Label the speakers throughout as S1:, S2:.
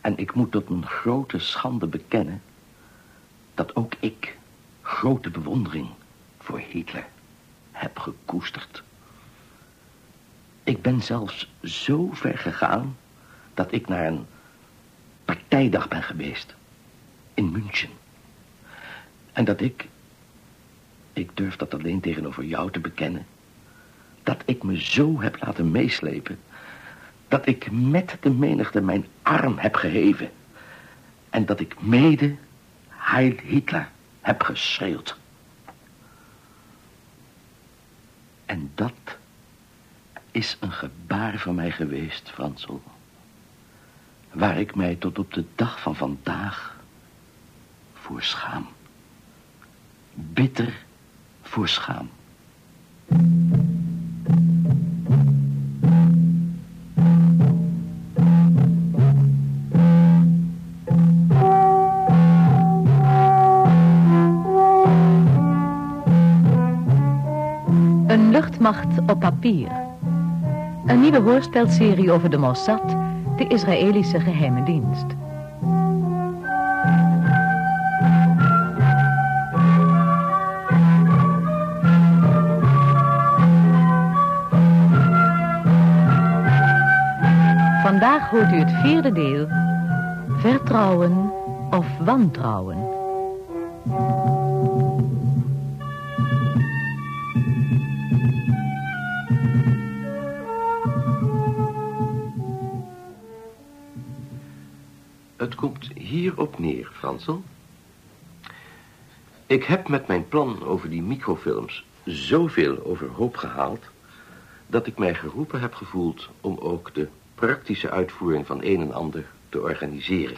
S1: En ik moet tot een grote schande bekennen... dat ook ik grote bewondering voor Hitler heb gekoesterd. Ik ben zelfs zo ver gegaan dat ik naar een partijdag ben geweest. In München. En dat ik, ik durf dat alleen tegenover jou te bekennen, dat ik me zo heb laten meeslepen, dat ik met de menigte mijn arm heb geheven en dat ik mede Heil Hitler heb geschreeuwd. En dat is een gebaar van mij geweest, Fransel. Waar ik mij tot op de dag van vandaag voor schaam. Bitter voor schaam.
S2: Op papier. Een nieuwe hoorspelserie over de Mossad, de Israëlische geheime dienst. Vandaag hoort u het vierde deel. Vertrouwen of wantrouwen.
S1: Het komt hierop neer, Fransel. Ik heb met mijn plan over die microfilms zoveel overhoop gehaald... dat ik mij geroepen heb gevoeld om ook de praktische uitvoering van een en ander te organiseren.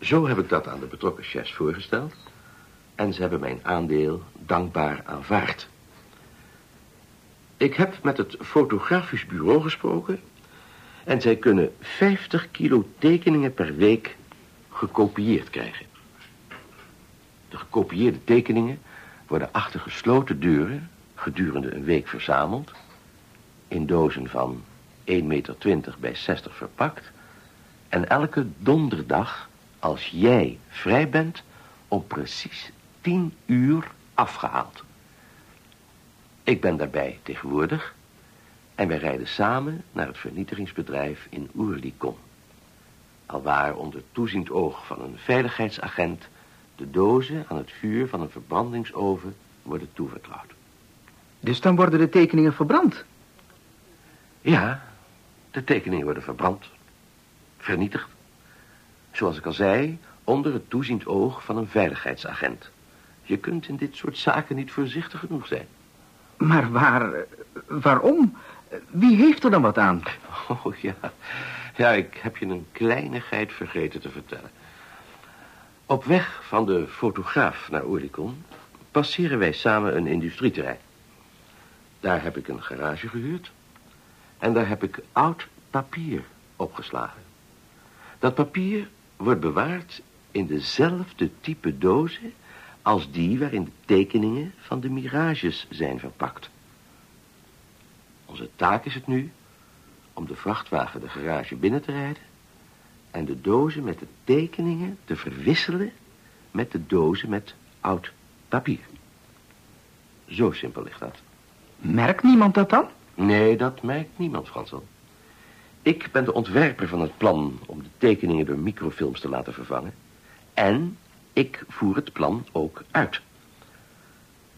S1: Zo heb ik dat aan de betrokken chefs voorgesteld... en ze hebben mijn aandeel dankbaar aanvaard. Ik heb met het fotografisch bureau gesproken... en zij kunnen 50 kilo tekeningen per week gekopieerd krijgen. De gekopieerde tekeningen worden achter gesloten deuren gedurende een week verzameld... in dozen van 1,20 meter bij 60 verpakt... en elke donderdag, als jij vrij bent, om precies 10 uur afgehaald. Ik ben daarbij tegenwoordig en wij rijden samen naar het vernietigingsbedrijf in Oerlikon. Alwaar onder toeziend oog van een veiligheidsagent de dozen aan het vuur van een verbrandingsoven worden toevertrouwd.
S3: Dus dan worden de tekeningen verbrand?
S1: Ja, de tekeningen worden verbrand. Vernietigd. Zoals ik al zei, onder het toeziend oog van een veiligheidsagent. Je kunt in dit soort zaken niet voorzichtig genoeg zijn.
S3: Maar waar, waarom? Wie heeft er dan wat aan?
S1: Oh ja, ja, ik heb je een kleinigheid vergeten te vertellen. Op weg van de fotograaf naar Oerlikon passeren wij samen een industrieterrein. Daar heb ik een garage gehuurd en daar heb ik oud papier opgeslagen. Dat papier wordt bewaard in dezelfde type dozen als die waarin de tekeningen van de mirages zijn verpakt. Onze taak is het nu om de vrachtwagen de garage binnen te rijden en de dozen met de tekeningen te verwisselen met de dozen met oud papier. Zo simpel ligt dat.
S3: Merkt niemand dat dan?
S1: Nee, dat merkt niemand, Fransel. Ik ben de ontwerper van het plan om de tekeningen door microfilms te laten vervangen. En ik voer het plan ook uit.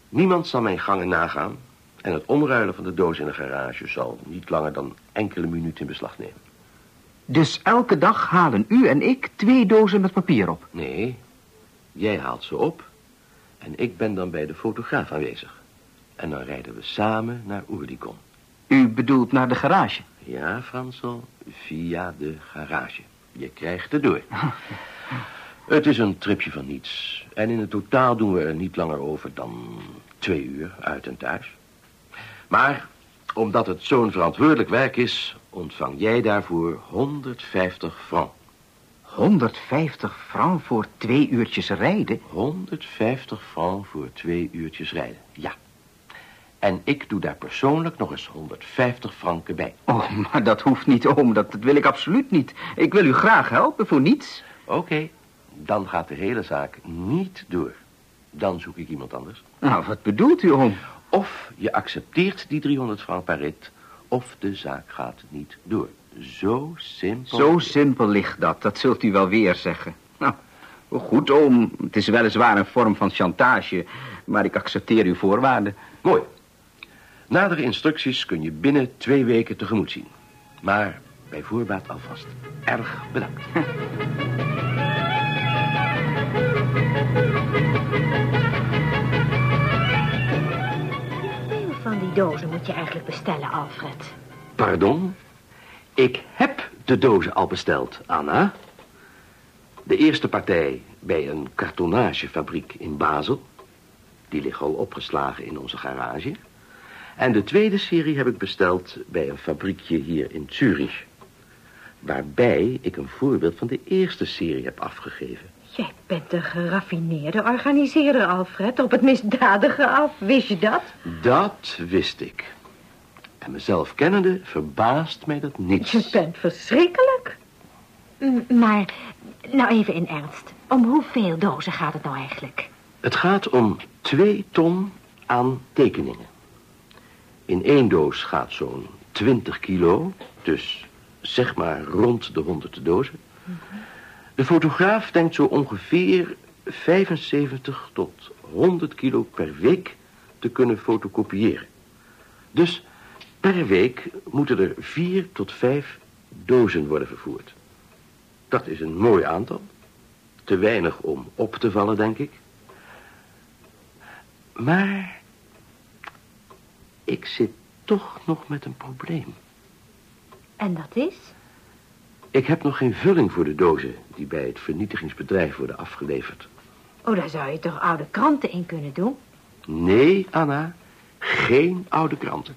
S1: Niemand zal mijn gangen nagaan... en het omruilen van de doos in de garage zal niet langer dan enkele minuten in beslag nemen.
S3: Dus elke dag halen u en ik twee dozen met papier op?
S1: Nee, jij haalt ze op en ik ben dan bij de fotograaf aanwezig. En dan rijden we samen naar Oerdikon.
S3: U bedoelt naar de garage?
S1: Ja, Fransel, via de garage. Je krijgt het door. Het is een tripje van niets. En in het totaal doen we er niet langer over dan twee uur uit en thuis. Maar omdat het zo'n verantwoordelijk werk is... ontvang jij daarvoor 150 francs.
S3: 150 francs voor twee uurtjes rijden?
S1: 150 francs voor twee uurtjes rijden, ja. En ik doe daar persoonlijk nog eens 150 franken bij.
S3: Oh, maar dat hoeft niet, oom. Dat, dat wil ik absoluut niet. Ik wil u graag helpen, voor niets.
S1: Oké, dan gaat de hele zaak niet door. Dan zoek ik iemand anders.
S3: Nou, wat bedoelt u, oom?
S1: Of je accepteert die 300 frank per rit, of de zaak gaat niet door. Zo simpel.
S3: Zo simpel ligt dat, dat zult u wel weer zeggen. Nou, goed, oom. Het is weliswaar een vorm van chantage, maar ik accepteer uw voorwaarden.
S1: Mooi. Nadere instructies kun je binnen twee weken tegemoet zien. Maar bij voorbaat alvast erg bedankt.
S4: dozen moet je eigenlijk bestellen, Alfred?
S1: Pardon? Ik heb de dozen al besteld, Anna. De eerste partij bij een kartonagefabriek in Basel. Die liggen al opgeslagen in onze garage. En de tweede serie heb ik besteld bij een fabriekje hier in Zurich. Waarbij ik een voorbeeld van de eerste serie heb afgegeven.
S4: Jij bent een geraffineerde organiseerder, Alfred. Op het misdadige af, wist je dat?
S1: Dat wist ik. En mezelf kennende verbaast mij dat niets.
S4: Je bent verschrikkelijk. M- Maar, nou even in ernst. Om hoeveel dozen gaat het nou eigenlijk?
S1: Het gaat om twee ton aan tekeningen. In één doos gaat zo'n 20 kilo, dus zeg maar rond de 100 dozen. De fotograaf denkt zo ongeveer 75 tot 100 kilo per week te kunnen fotocopiëren. Dus per week moeten er vier tot vijf dozen worden vervoerd. Dat is een mooi aantal. Te weinig om op te vallen, denk ik. Maar ik zit toch nog met een probleem.
S4: En dat is?
S1: Ik heb nog geen vulling voor de dozen die bij het vernietigingsbedrijf worden afgeleverd.
S4: Oh, daar zou je toch oude kranten in kunnen doen?
S1: Nee, Anna, geen oude kranten.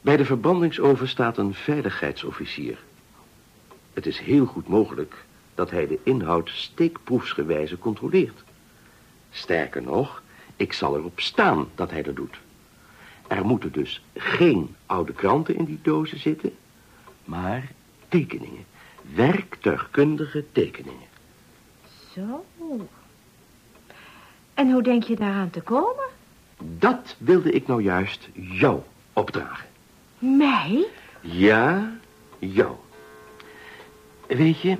S1: Bij de verbrandingsoven staat een veiligheidsofficier. Het is heel goed mogelijk dat hij de inhoud steekproefsgewijze controleert. Sterker nog, ik zal erop staan dat hij dat doet. Er moeten dus geen oude kranten in die dozen zitten, maar tekeningen. Werktuigkundige tekeningen.
S4: Zo. En hoe denk je daaraan te komen?
S1: Dat wilde ik nou juist jou opdragen.
S4: Mij?
S1: Ja, jou. Weet je,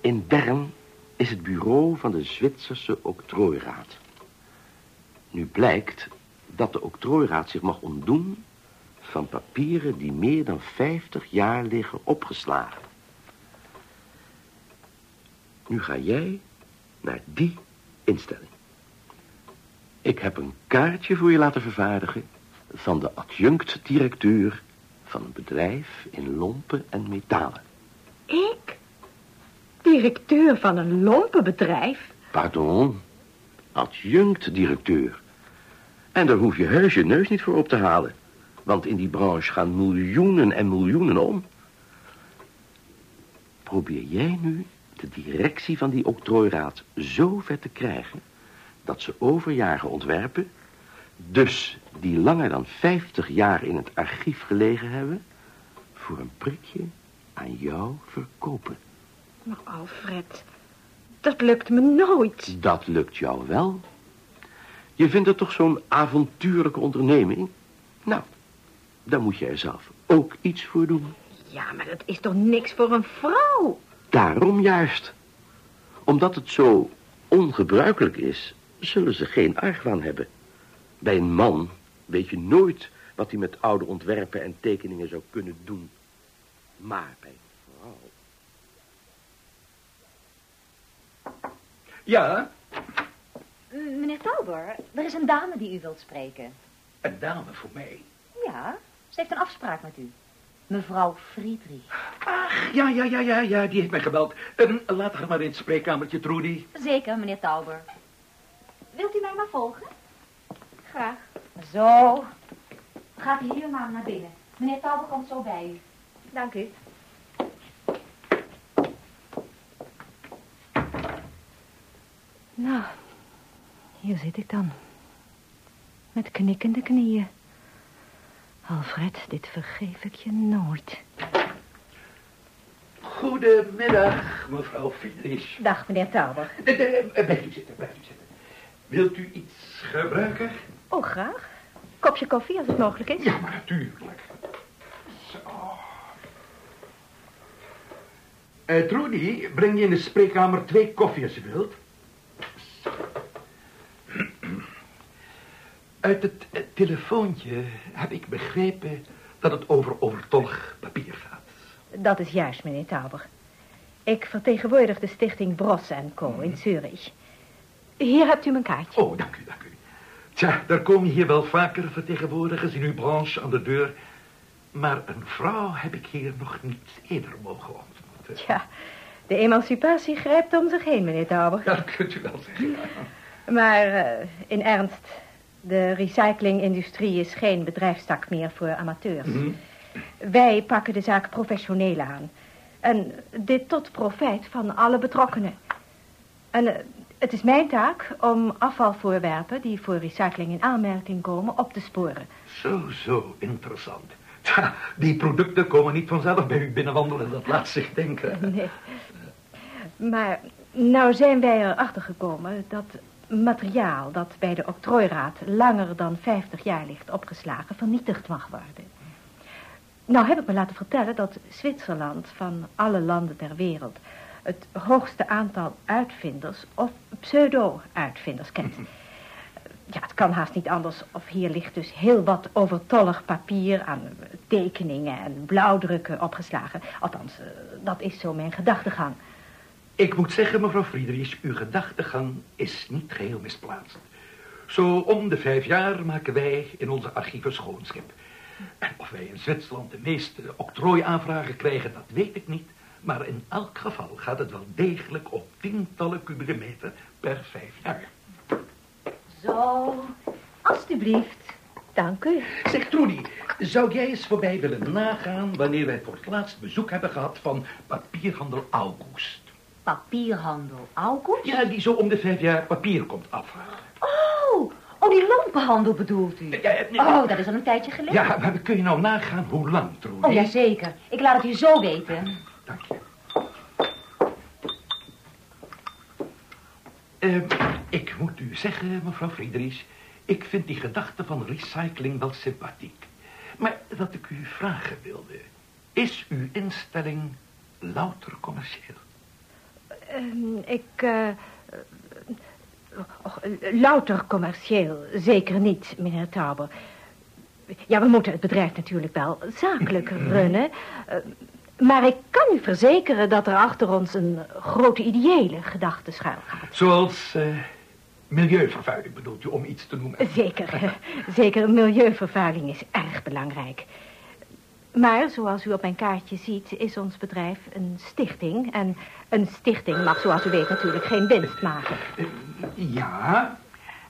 S1: in Bern is het bureau van de Zwitserse octrooiraad. Nu blijkt dat de octrooiraad zich mag ontdoen van papieren die meer dan 50 jaar liggen opgeslagen. Nu ga jij naar die instelling. Ik heb een kaartje voor je laten vervaardigen van de adjunct-directeur van een bedrijf in lompen en metalen.
S4: Ik? Directeur van een lompenbedrijf?
S1: Pardon, adjunct-directeur. En daar hoef je heus je neus niet voor op te halen. Want in die branche gaan miljoenen en miljoenen om. Probeer jij nu de directie van die octrooiraad zo ver te krijgen... dat ze overjaren ontwerpen... dus die langer dan 50 jaar in het archief gelegen hebben... voor een prikje aan jou verkopen.
S4: Maar Alfred, dat lukt me nooit.
S1: Dat lukt jou wel. Je vindt het toch zo'n avontuurlijke onderneming? Nou, dan moet je er zelf ook iets voor doen.
S4: Ja, maar dat is toch niks voor een vrouw?
S1: Daarom juist. Omdat het zo ongebruikelijk is, zullen ze geen argwaan hebben. Bij een man weet je nooit wat hij met oude ontwerpen en tekeningen zou kunnen doen. Maar bij een vrouw...
S5: Ja,
S6: Meneer Tauber, er is een dame die u wilt spreken.
S5: een dame voor mij.
S6: Ja, ze heeft een afspraak met u. Mevrouw Friedrich.
S5: Ach, ja, ja, ja, ja, ja, die heeft mij gebeld. Ehm, laat haar maar in het spreekkamertje, Trudy.
S6: Zeker, meneer Tauber. Wilt u mij maar volgen? Graag. Zo. Gaat u hier maar naar binnen. Meneer Tauber komt zo bij u.
S4: Dank u. Nou, hier zit ik dan. met knikkende knieën. Alfred, dit vergeef ik je nooit.
S5: Goedemiddag, mevrouw Friedrich.
S4: Dag, meneer Tauber.
S5: Eh, eh, eh, Blijf u zitten, blijf u zitten. Wilt u iets gebruiken?
S4: Oh, graag. Kopje koffie, als het mogelijk is.
S5: Ja, maar natuurlijk. Zo. Eh, Trudy, breng je in de spreekkamer twee koffie als je wilt. Zo. Uit het telefoontje heb ik begrepen dat het over overtollig papier gaat.
S4: Dat is juist, meneer Tauber. Ik vertegenwoordig de stichting Bros Co. in Zurich. Hier hebt u mijn kaartje.
S5: Oh, dank u, dank u. Tja, daar komen hier wel vaker vertegenwoordigers in uw branche aan de deur. Maar een vrouw heb ik hier nog niet eerder mogen ontmoeten.
S4: Ja, de emancipatie grijpt om zich heen, meneer Tauber.
S5: Ja, dat kunt u wel zeggen. ja.
S4: Maar eh, in ernst, de recyclingindustrie is geen bedrijfstak meer voor amateurs.
S5: Mhm.
S4: Wij pakken de zaak professioneel aan. En dit tot profijt van alle betrokkenen. En eh, het is mijn taak om afvalvoorwerpen die voor recycling in aanmerking komen op te sporen.
S5: Zo, zo, interessant. Tja, die producten komen niet vanzelf bij u binnenwandelen, dat laat zich denken.
S4: Nee. Maar nou zijn wij erachter gekomen dat materiaal dat bij de octrooiraad langer dan 50 jaar ligt opgeslagen vernietigd mag worden. Nou heb ik me laten vertellen dat Zwitserland van alle landen ter wereld het hoogste aantal uitvinders of pseudo-uitvinders kent. Ja, het kan haast niet anders of hier ligt dus heel wat overtollig papier aan tekeningen en blauwdrukken opgeslagen. Althans, eh, dat is zo mijn gedachtegang.
S5: Ik moet zeggen, mevrouw Friedrich, uw gedachtegang is niet geheel misplaatst. Zo om de vijf jaar maken wij in onze archieven schoonschip. En of wij in Zwitserland de meeste octrooiaanvragen krijgen, dat weet ik niet. Maar in elk geval gaat het wel degelijk op tientallen kubieke meter per vijf jaar.
S4: Zo, alstublieft. Dank u.
S5: Zeg, Trudy, zou jij eens voorbij willen nagaan... wanneer wij voor het laatst bezoek hebben gehad van papierhandel August?
S6: Papierhandel August?
S5: Ja, die zo om de vijf jaar papier komt afvragen.
S6: Oh, oh, die lampenhandel bedoelt u?
S5: Ja, nee,
S6: Oh, dat is al een tijdje geleden.
S5: ja, maar kun je nou nagaan hoe lang, Trudy?
S6: Oh, jazeker. Ik laat het u zo weten.
S5: Dank je. Ehm, ik moet u zeggen, mevrouw Friedrich... ik vind die gedachte van recycling wel sympathiek. Maar dat ik u vragen wilde... is uw instelling louter commercieel?
S4: Ehm, ik, eh, och, louter commercieel, zeker niet, meneer Tauber. Ja, we moeten het bedrijf natuurlijk wel zakelijk runnen. eh, maar ik kan u verzekeren dat er achter ons een grote ideële gedachte schuil gaat.
S5: Zoals eh, milieuvervuiling bedoelt u, om iets te noemen.
S4: Zeker, zeker. Milieuvervuiling is erg belangrijk. Maar zoals u op mijn kaartje ziet, is ons bedrijf een stichting. En een stichting mag, zoals u weet, natuurlijk geen winst maken.
S5: Ja,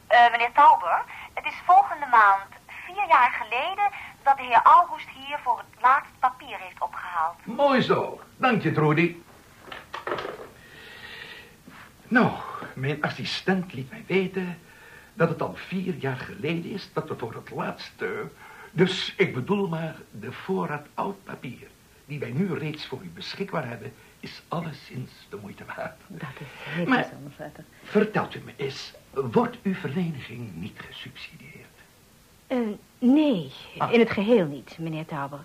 S7: Eh, meneer Tauber, het is volgende maand vier jaar geleden dat de heer August hier voor het laatst papier heeft opgehaald.
S5: mooi zo. Dank je, Trudy. Nou, mijn assistent liet mij weten dat het al vier jaar geleden is dat we voor het laatste... Dus ik bedoel maar, de voorraad oud papier die wij nu reeds voor u beschikbaar hebben, is alleszins de moeite waard.
S4: Dat is heel
S5: Maar-
S4: Vetter.
S5: Vertelt u me eens, wordt uw vereniging niet gesubsidieerd?
S4: Eh, nee,
S5: Ah.
S4: in het geheel niet, meneer Tauber.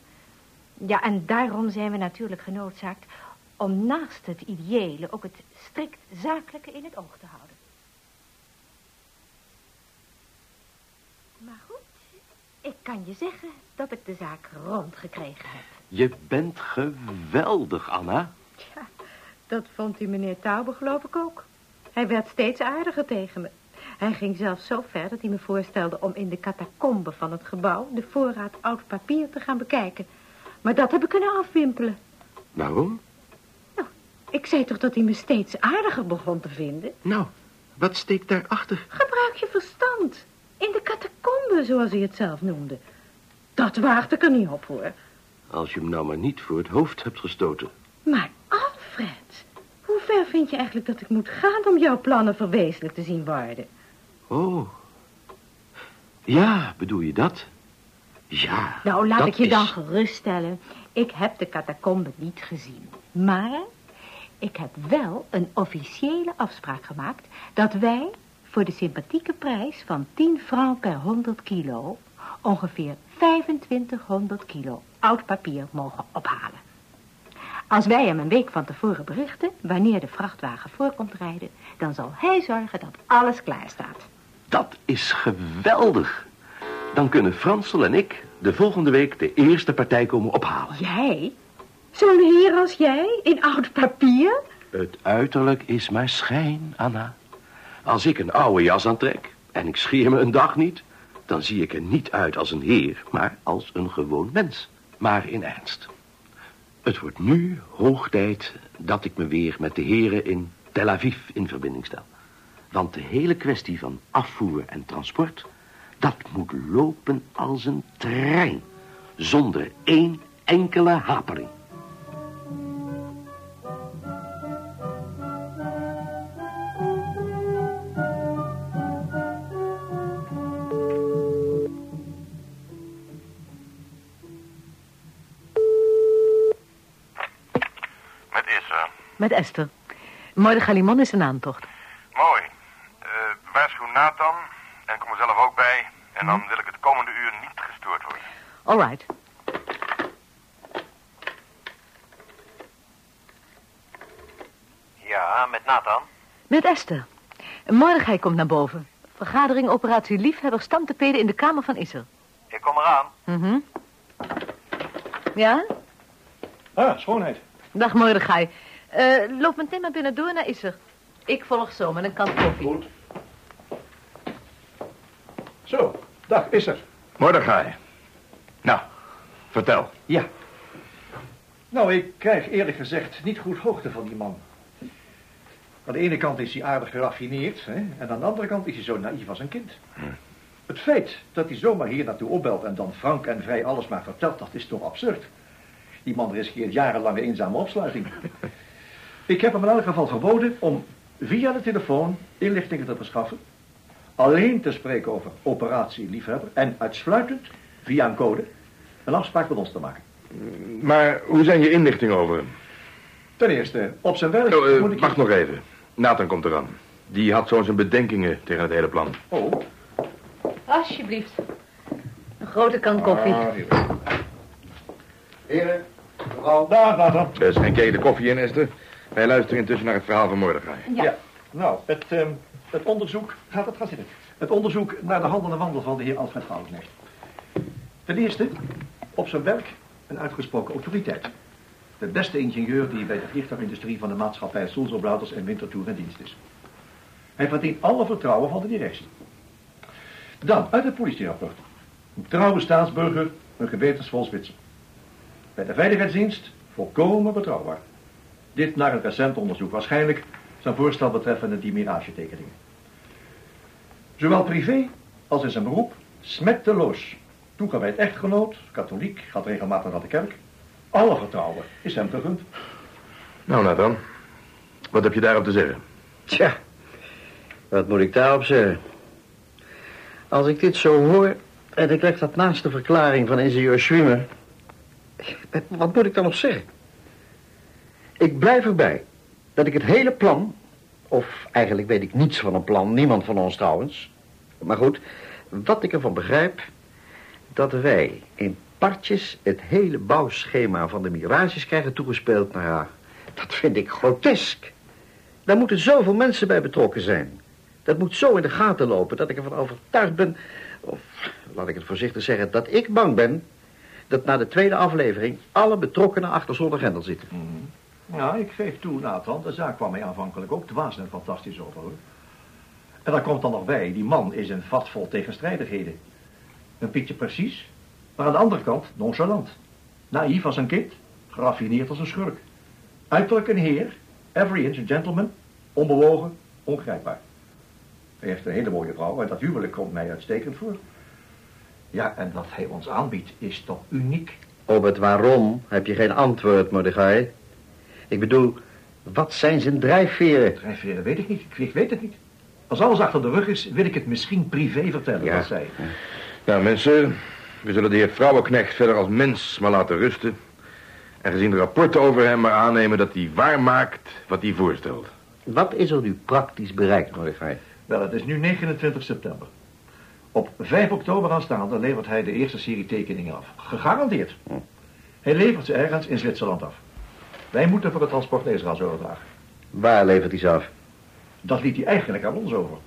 S4: Ja, en daarom zijn we natuurlijk genoodzaakt om naast het ideële ook het strikt zakelijke in het oog te houden. Maar goed, ik kan je zeggen dat ik de zaak rondgekregen heb.
S1: Je bent geweldig, Anna.
S4: Ja, dat vond die meneer Tauber geloof ik ook. Hij werd steeds aardiger tegen me. Hij ging zelfs zo ver dat hij me voorstelde om in de catacombe van het gebouw de voorraad oud papier te gaan bekijken. Maar dat heb ik kunnen afwimpelen.
S1: Waarom?
S4: Ik zei toch dat hij me steeds aardiger begon te vinden?
S1: Nou, wat steekt daarachter?
S4: Gebruik je verstand. In de catacombe, zoals hij het zelf noemde. Dat waagde ik er niet op, hoor.
S1: Als je hem nou maar niet voor het hoofd hebt gestoten.
S4: Maar Alfred, hoe ver vind je eigenlijk dat ik moet gaan om jouw plannen verwezenlijk te zien worden?
S1: Oh. Ja, bedoel je dat? Ja,
S4: Nou, laat
S1: dat
S4: ik je
S1: is-
S4: dan geruststellen. Ik heb de catacombe niet gezien. Maar ik heb wel een officiële afspraak gemaakt... dat wij voor de sympathieke prijs van 10 francs per 100 kilo... ongeveer 2500 kilo oud papier mogen ophalen. Als wij hem een week van tevoren berichten... wanneer de vrachtwagen voorkomt rijden... dan zal hij zorgen dat alles klaar staat.
S1: Dat is geweldig. Dan kunnen Fransel en ik de volgende week de eerste partij komen ophalen.
S4: Jij? Zo'n heer als jij in oud papier?
S1: Het uiterlijk is maar schijn, Anna. Als ik een oude jas aantrek en ik scheer me een dag niet... dan zie ik er niet uit als een heer, maar als een gewoon mens. Maar in ernst. Het wordt nu hoog tijd dat ik me weer met de heren in Tel Aviv in verbinding stel. Want de hele kwestie van afvoer en transport... dat moet lopen als een trein. Zonder één enkele hapering.
S2: Esther. Mordechai Limon is een aantocht.
S8: Mooi. Eh waarschuw Nathan en kom er zelf ook bij. En dan wil ik het komende uur niet gestoord worden.
S2: All right.
S8: Ja, met Nathan.
S2: Met Esther. Mordechai komt naar boven. Vergadering operatie Liefhebber stamtepeden in de kamer van Isser.
S8: Ik kom eraan.
S2: Mhm. Ja?
S9: Ah, schoonheid.
S2: Dag Mordechai. Eh loop meteen maar binnen door naar Isser. Ik volg zo met een kant koffie.
S9: Goed. Zo, dag, is er.
S8: Mordechai. Nou, vertel.
S9: Ja. Nou, ik krijg eerlijk gezegd niet goed hoogte van die man. Aan de ene kant is hij aardig geraffineerd, hè, en aan de andere kant is hij zo naïef als een kind. Het feit dat hij zomaar hier naartoe opbelt en dan frank en vrij alles maar vertelt, dat is toch absurd. Die man riskeert jarenlange eenzame opsluiting. Ik heb hem in elk geval verboden om via de telefoon inlichtingen te verschaffen, alleen te spreken over operatie liefhebber en uitsluitend via een code een afspraak met ons te maken.
S8: Maar hoe zijn je inlichtingen over hem?
S9: Ten eerste, op zijn werk
S8: Oh, eh,
S9: moet ik...
S8: wacht nog even. Nathan komt eraan. Die had zo zijn bedenkingen tegen het hele plan.
S9: Oh,
S2: Alsjeblieft. Een grote kan koffie.
S9: Ah. Heren, mevrouw. Dag, Nathan.
S8: Uh, schenk jij de koffie in, Esther? Wij luisteren intussen naar het verhaal van Mordechai.
S9: Ja. Nou, het, ehm, het onderzoek... Gaat het gaan zitten. Het onderzoek naar de handel en wandel van de heer Alfred Goudenknecht. Ten eerste, op zijn werk een uitgesproken autoriteit. De beste ingenieur die bij de vliegtuigindustrie van de maatschappij Sulzer en Winterthur in dienst is. Hij verdient alle vertrouwen van de directie. Dan, uit het politierapport. Een trouwe staatsburger, een gewetensvol Zwitser. Bij de veiligheidsdienst volkomen betrouwbaar. Dit naar een recent onderzoek. Waarschijnlijk zijn voorstel betreffende die miragetekeningen. Zowel privé als in zijn beroep smetteloos. Toegewijd echtgenoot, katholiek, gaat regelmatig naar de kerk. Alle vertrouwen is hem gegund.
S8: Nou, Nathan. Wat heb je daarop te zeggen?
S10: Tja, wat moet ik daarop zeggen? Als ik dit zo hoor en ik leg dat naast de verklaring van ingenieur Schwimmer... Wat moet ik dan nog zeggen? Ik blijf erbij dat ik het hele plan... of eigenlijk weet ik niets van een plan, niemand van ons trouwens... maar goed, wat ik ervan begrijp... dat wij in partjes het hele bouwschema van de mirages krijgen toegespeeld... nou ja, dat vind ik grotesk. Daar moeten zoveel mensen bij betrokken zijn. Dat moet zo in de gaten lopen dat ik ervan overtuigd ben... of laat ik het voorzichtig zeggen, dat ik bang ben... dat na de tweede aflevering alle betrokkenen achter zonder grendel zitten.
S9: Ja, ik geef toe, Nathan. De zaak kwam mij aanvankelijk ook dwaas en fantastisch over. hoor. En daar komt dan nog bij, die man is een vat vol tegenstrijdigheden. Een pietje precies, maar aan de andere kant nonchalant. Naïef als een kind, geraffineerd als een schurk. Uiterlijk een heer, every inch a gentleman, onbewogen, ongrijpbaar. Hij heeft een hele mooie vrouw en dat huwelijk komt mij uitstekend voor. Ja, en wat hij ons aanbiedt is toch uniek.
S10: Op het waarom heb je geen antwoord, Mordechai. Ik bedoel, wat zijn zijn drijfveren?
S9: Drijfveren weet ik niet, ik weet het niet. Als alles achter de rug is, wil ik het misschien privé vertellen,
S10: Ja.
S9: wat zij.
S8: Nou, mensen, we zullen de heer Vrouwenknecht verder als mens maar laten rusten. En gezien de rapporten over hem maar aannemen dat hij waarmaakt wat hij voorstelt.
S10: Wat is er nu praktisch bereikt, Mordechai?
S9: Wel, het is nu 29 september. Op 5 oktober aanstaande levert hij de eerste serie tekeningen af. Gegarandeerd.
S10: Hm.
S9: Hij levert ze ergens in Zwitserland af. Wij moeten voor het transport naar Israël overdragen.
S10: Waar levert hij ze af?
S9: Dat liet hij eigenlijk aan ons over.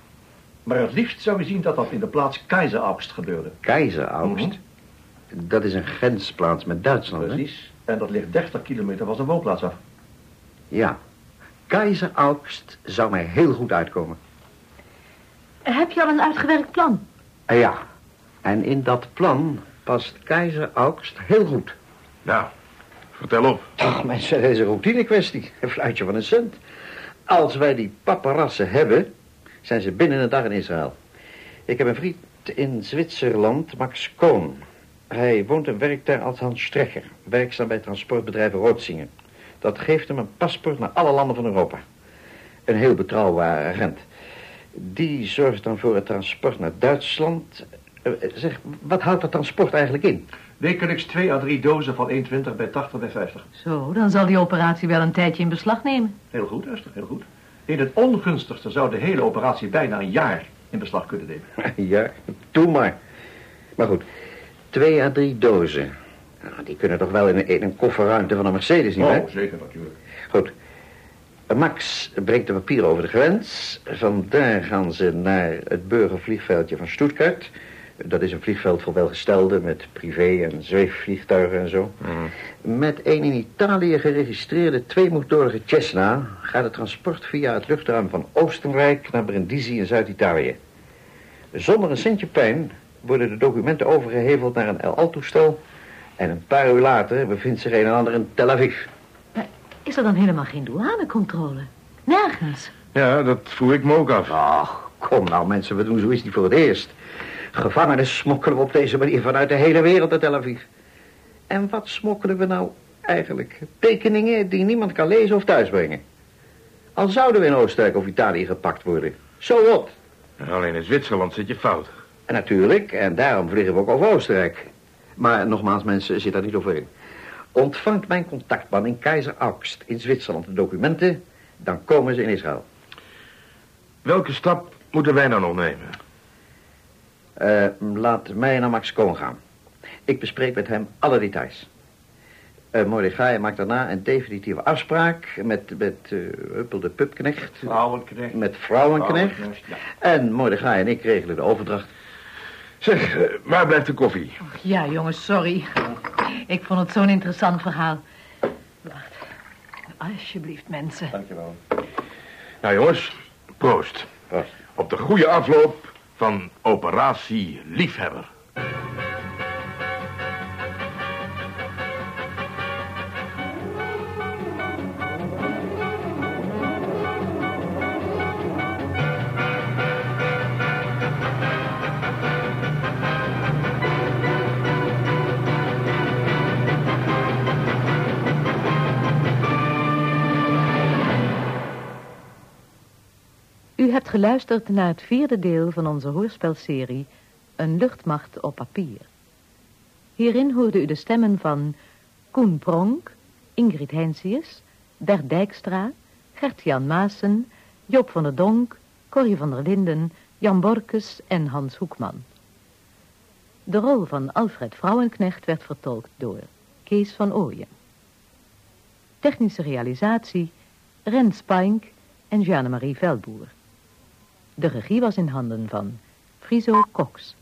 S9: Maar het liefst zou hij zien dat dat in de plaats Keizeraugst gebeurde.
S10: Keizeraugst?
S9: Mhm.
S10: Dat is een grensplaats met Duitsland, hè?
S9: Precies. En dat ligt 30 kilometer van zijn woonplaats af.
S10: Ja. Keizeraugst zou mij heel goed uitkomen.
S4: Heb je al een uitgewerkt plan?
S10: Ja. En in dat plan past Keizeraugst heel goed.
S8: Nou, vertel op.
S10: Ach, mensen, dat is een routine kwestie. Een fluitje van een cent. Als wij die paparassen hebben, zijn ze binnen een dag in Israël. Ik heb een vriend in Zwitserland, Max Kohn. Hij woont en werkt daar als Hans werkzaam bij transportbedrijf Rootzingen. Dat geeft hem een paspoort naar alle landen van Europa. Een heel betrouwbare agent. Die zorgt dan voor het transport naar Duitsland. Eh, Zeg, wat houdt dat transport eigenlijk in?
S9: Wekelijks 2 à 3 dozen van 1,20 bij 80 bij 50.
S2: Zo, dan zal die operatie wel een tijdje in beslag nemen.
S9: Heel goed, Esther, heel goed. In het ongunstigste zou de hele operatie bijna een jaar in beslag kunnen nemen.
S10: Ja, doe maar. Maar goed, twee à drie dozen. Nou, die kunnen toch wel in een, in een kofferruimte van een Mercedes, niet?
S9: Oh, zeker natuurlijk.
S10: Goed. Max brengt de papieren over de grens. Vandaar gaan ze naar het burgervliegveldje van Stuttgart. Dat is een vliegveld voor welgestelden met privé- en zweefvliegtuigen en zo. Met een in Italië geregistreerde tweemotorige Cessna... gaat het transport via het luchtruim van Oostenrijk naar Brindisi in Zuid-Italië. Zonder een centje pijn worden de documenten overgeheveld naar een El Al-toestel... en een paar uur later bevindt zich een en ander in Tel Aviv.
S2: Is er dan helemaal geen douanecontrole? Nergens.
S8: Ja, dat vroeg ik me ook af.
S10: Ach, kom nou mensen, we doen zoiets niet voor het eerst. Gevangenen smokkelen we op deze manier vanuit de hele wereld naar Tel Aviv. En wat smokkelen we nou eigenlijk? Tekeningen die niemand kan lezen of thuisbrengen. Al zouden we in Oostenrijk of Italië gepakt worden. Zo wat.
S8: Alleen in Zwitserland zit je fout.
S10: En natuurlijk, en daarom vliegen we ook over Oostenrijk. Maar nogmaals, mensen, zit daar niet over in. Ontvangt mijn contactman in Keizer Augst in Zwitserland de documenten... dan komen ze in Israël.
S8: Welke stap moeten wij nou nog nemen?
S10: Eh, laat mij naar Max Koon gaan. Ik bespreek met hem alle details. Uh, Mordechai maakt daarna een definitieve afspraak met, met uh, Huppel de Pupknecht.
S9: Vrouwenknecht.
S10: Met Vrouwenknecht.
S9: Vrouwenknecht, ja.
S10: En Mordechai en ik regelen de overdracht.
S8: Zeg, eh, waar blijft de koffie?
S2: Ja, jongens, sorry. Ik vond het zo'n interessant verhaal. Wacht. Alsjeblieft, mensen.
S9: Dankjewel.
S8: Nou jongens, proost.
S10: Proost.
S8: Op de goede afloop van operatie Liefhebber.
S2: Hebt geluisterd naar het vierde deel van onze hoorspelserie Een luchtmacht op papier. Hierin hoorde u de stemmen van Koen Pronk, Ingrid Heinsius, Bert Dijkstra, Gert-Jan Maassen, Joop van der Donk, Corrie van der Linden, Jan Borkes en Hans Hoekman. De rol van Alfred Vrouwenknecht werd vertolkt door Kees van Ooyen. Technische realisatie Rens Pink en Jeanne-Marie Veldboer. De regie was in handen van Friso Cox.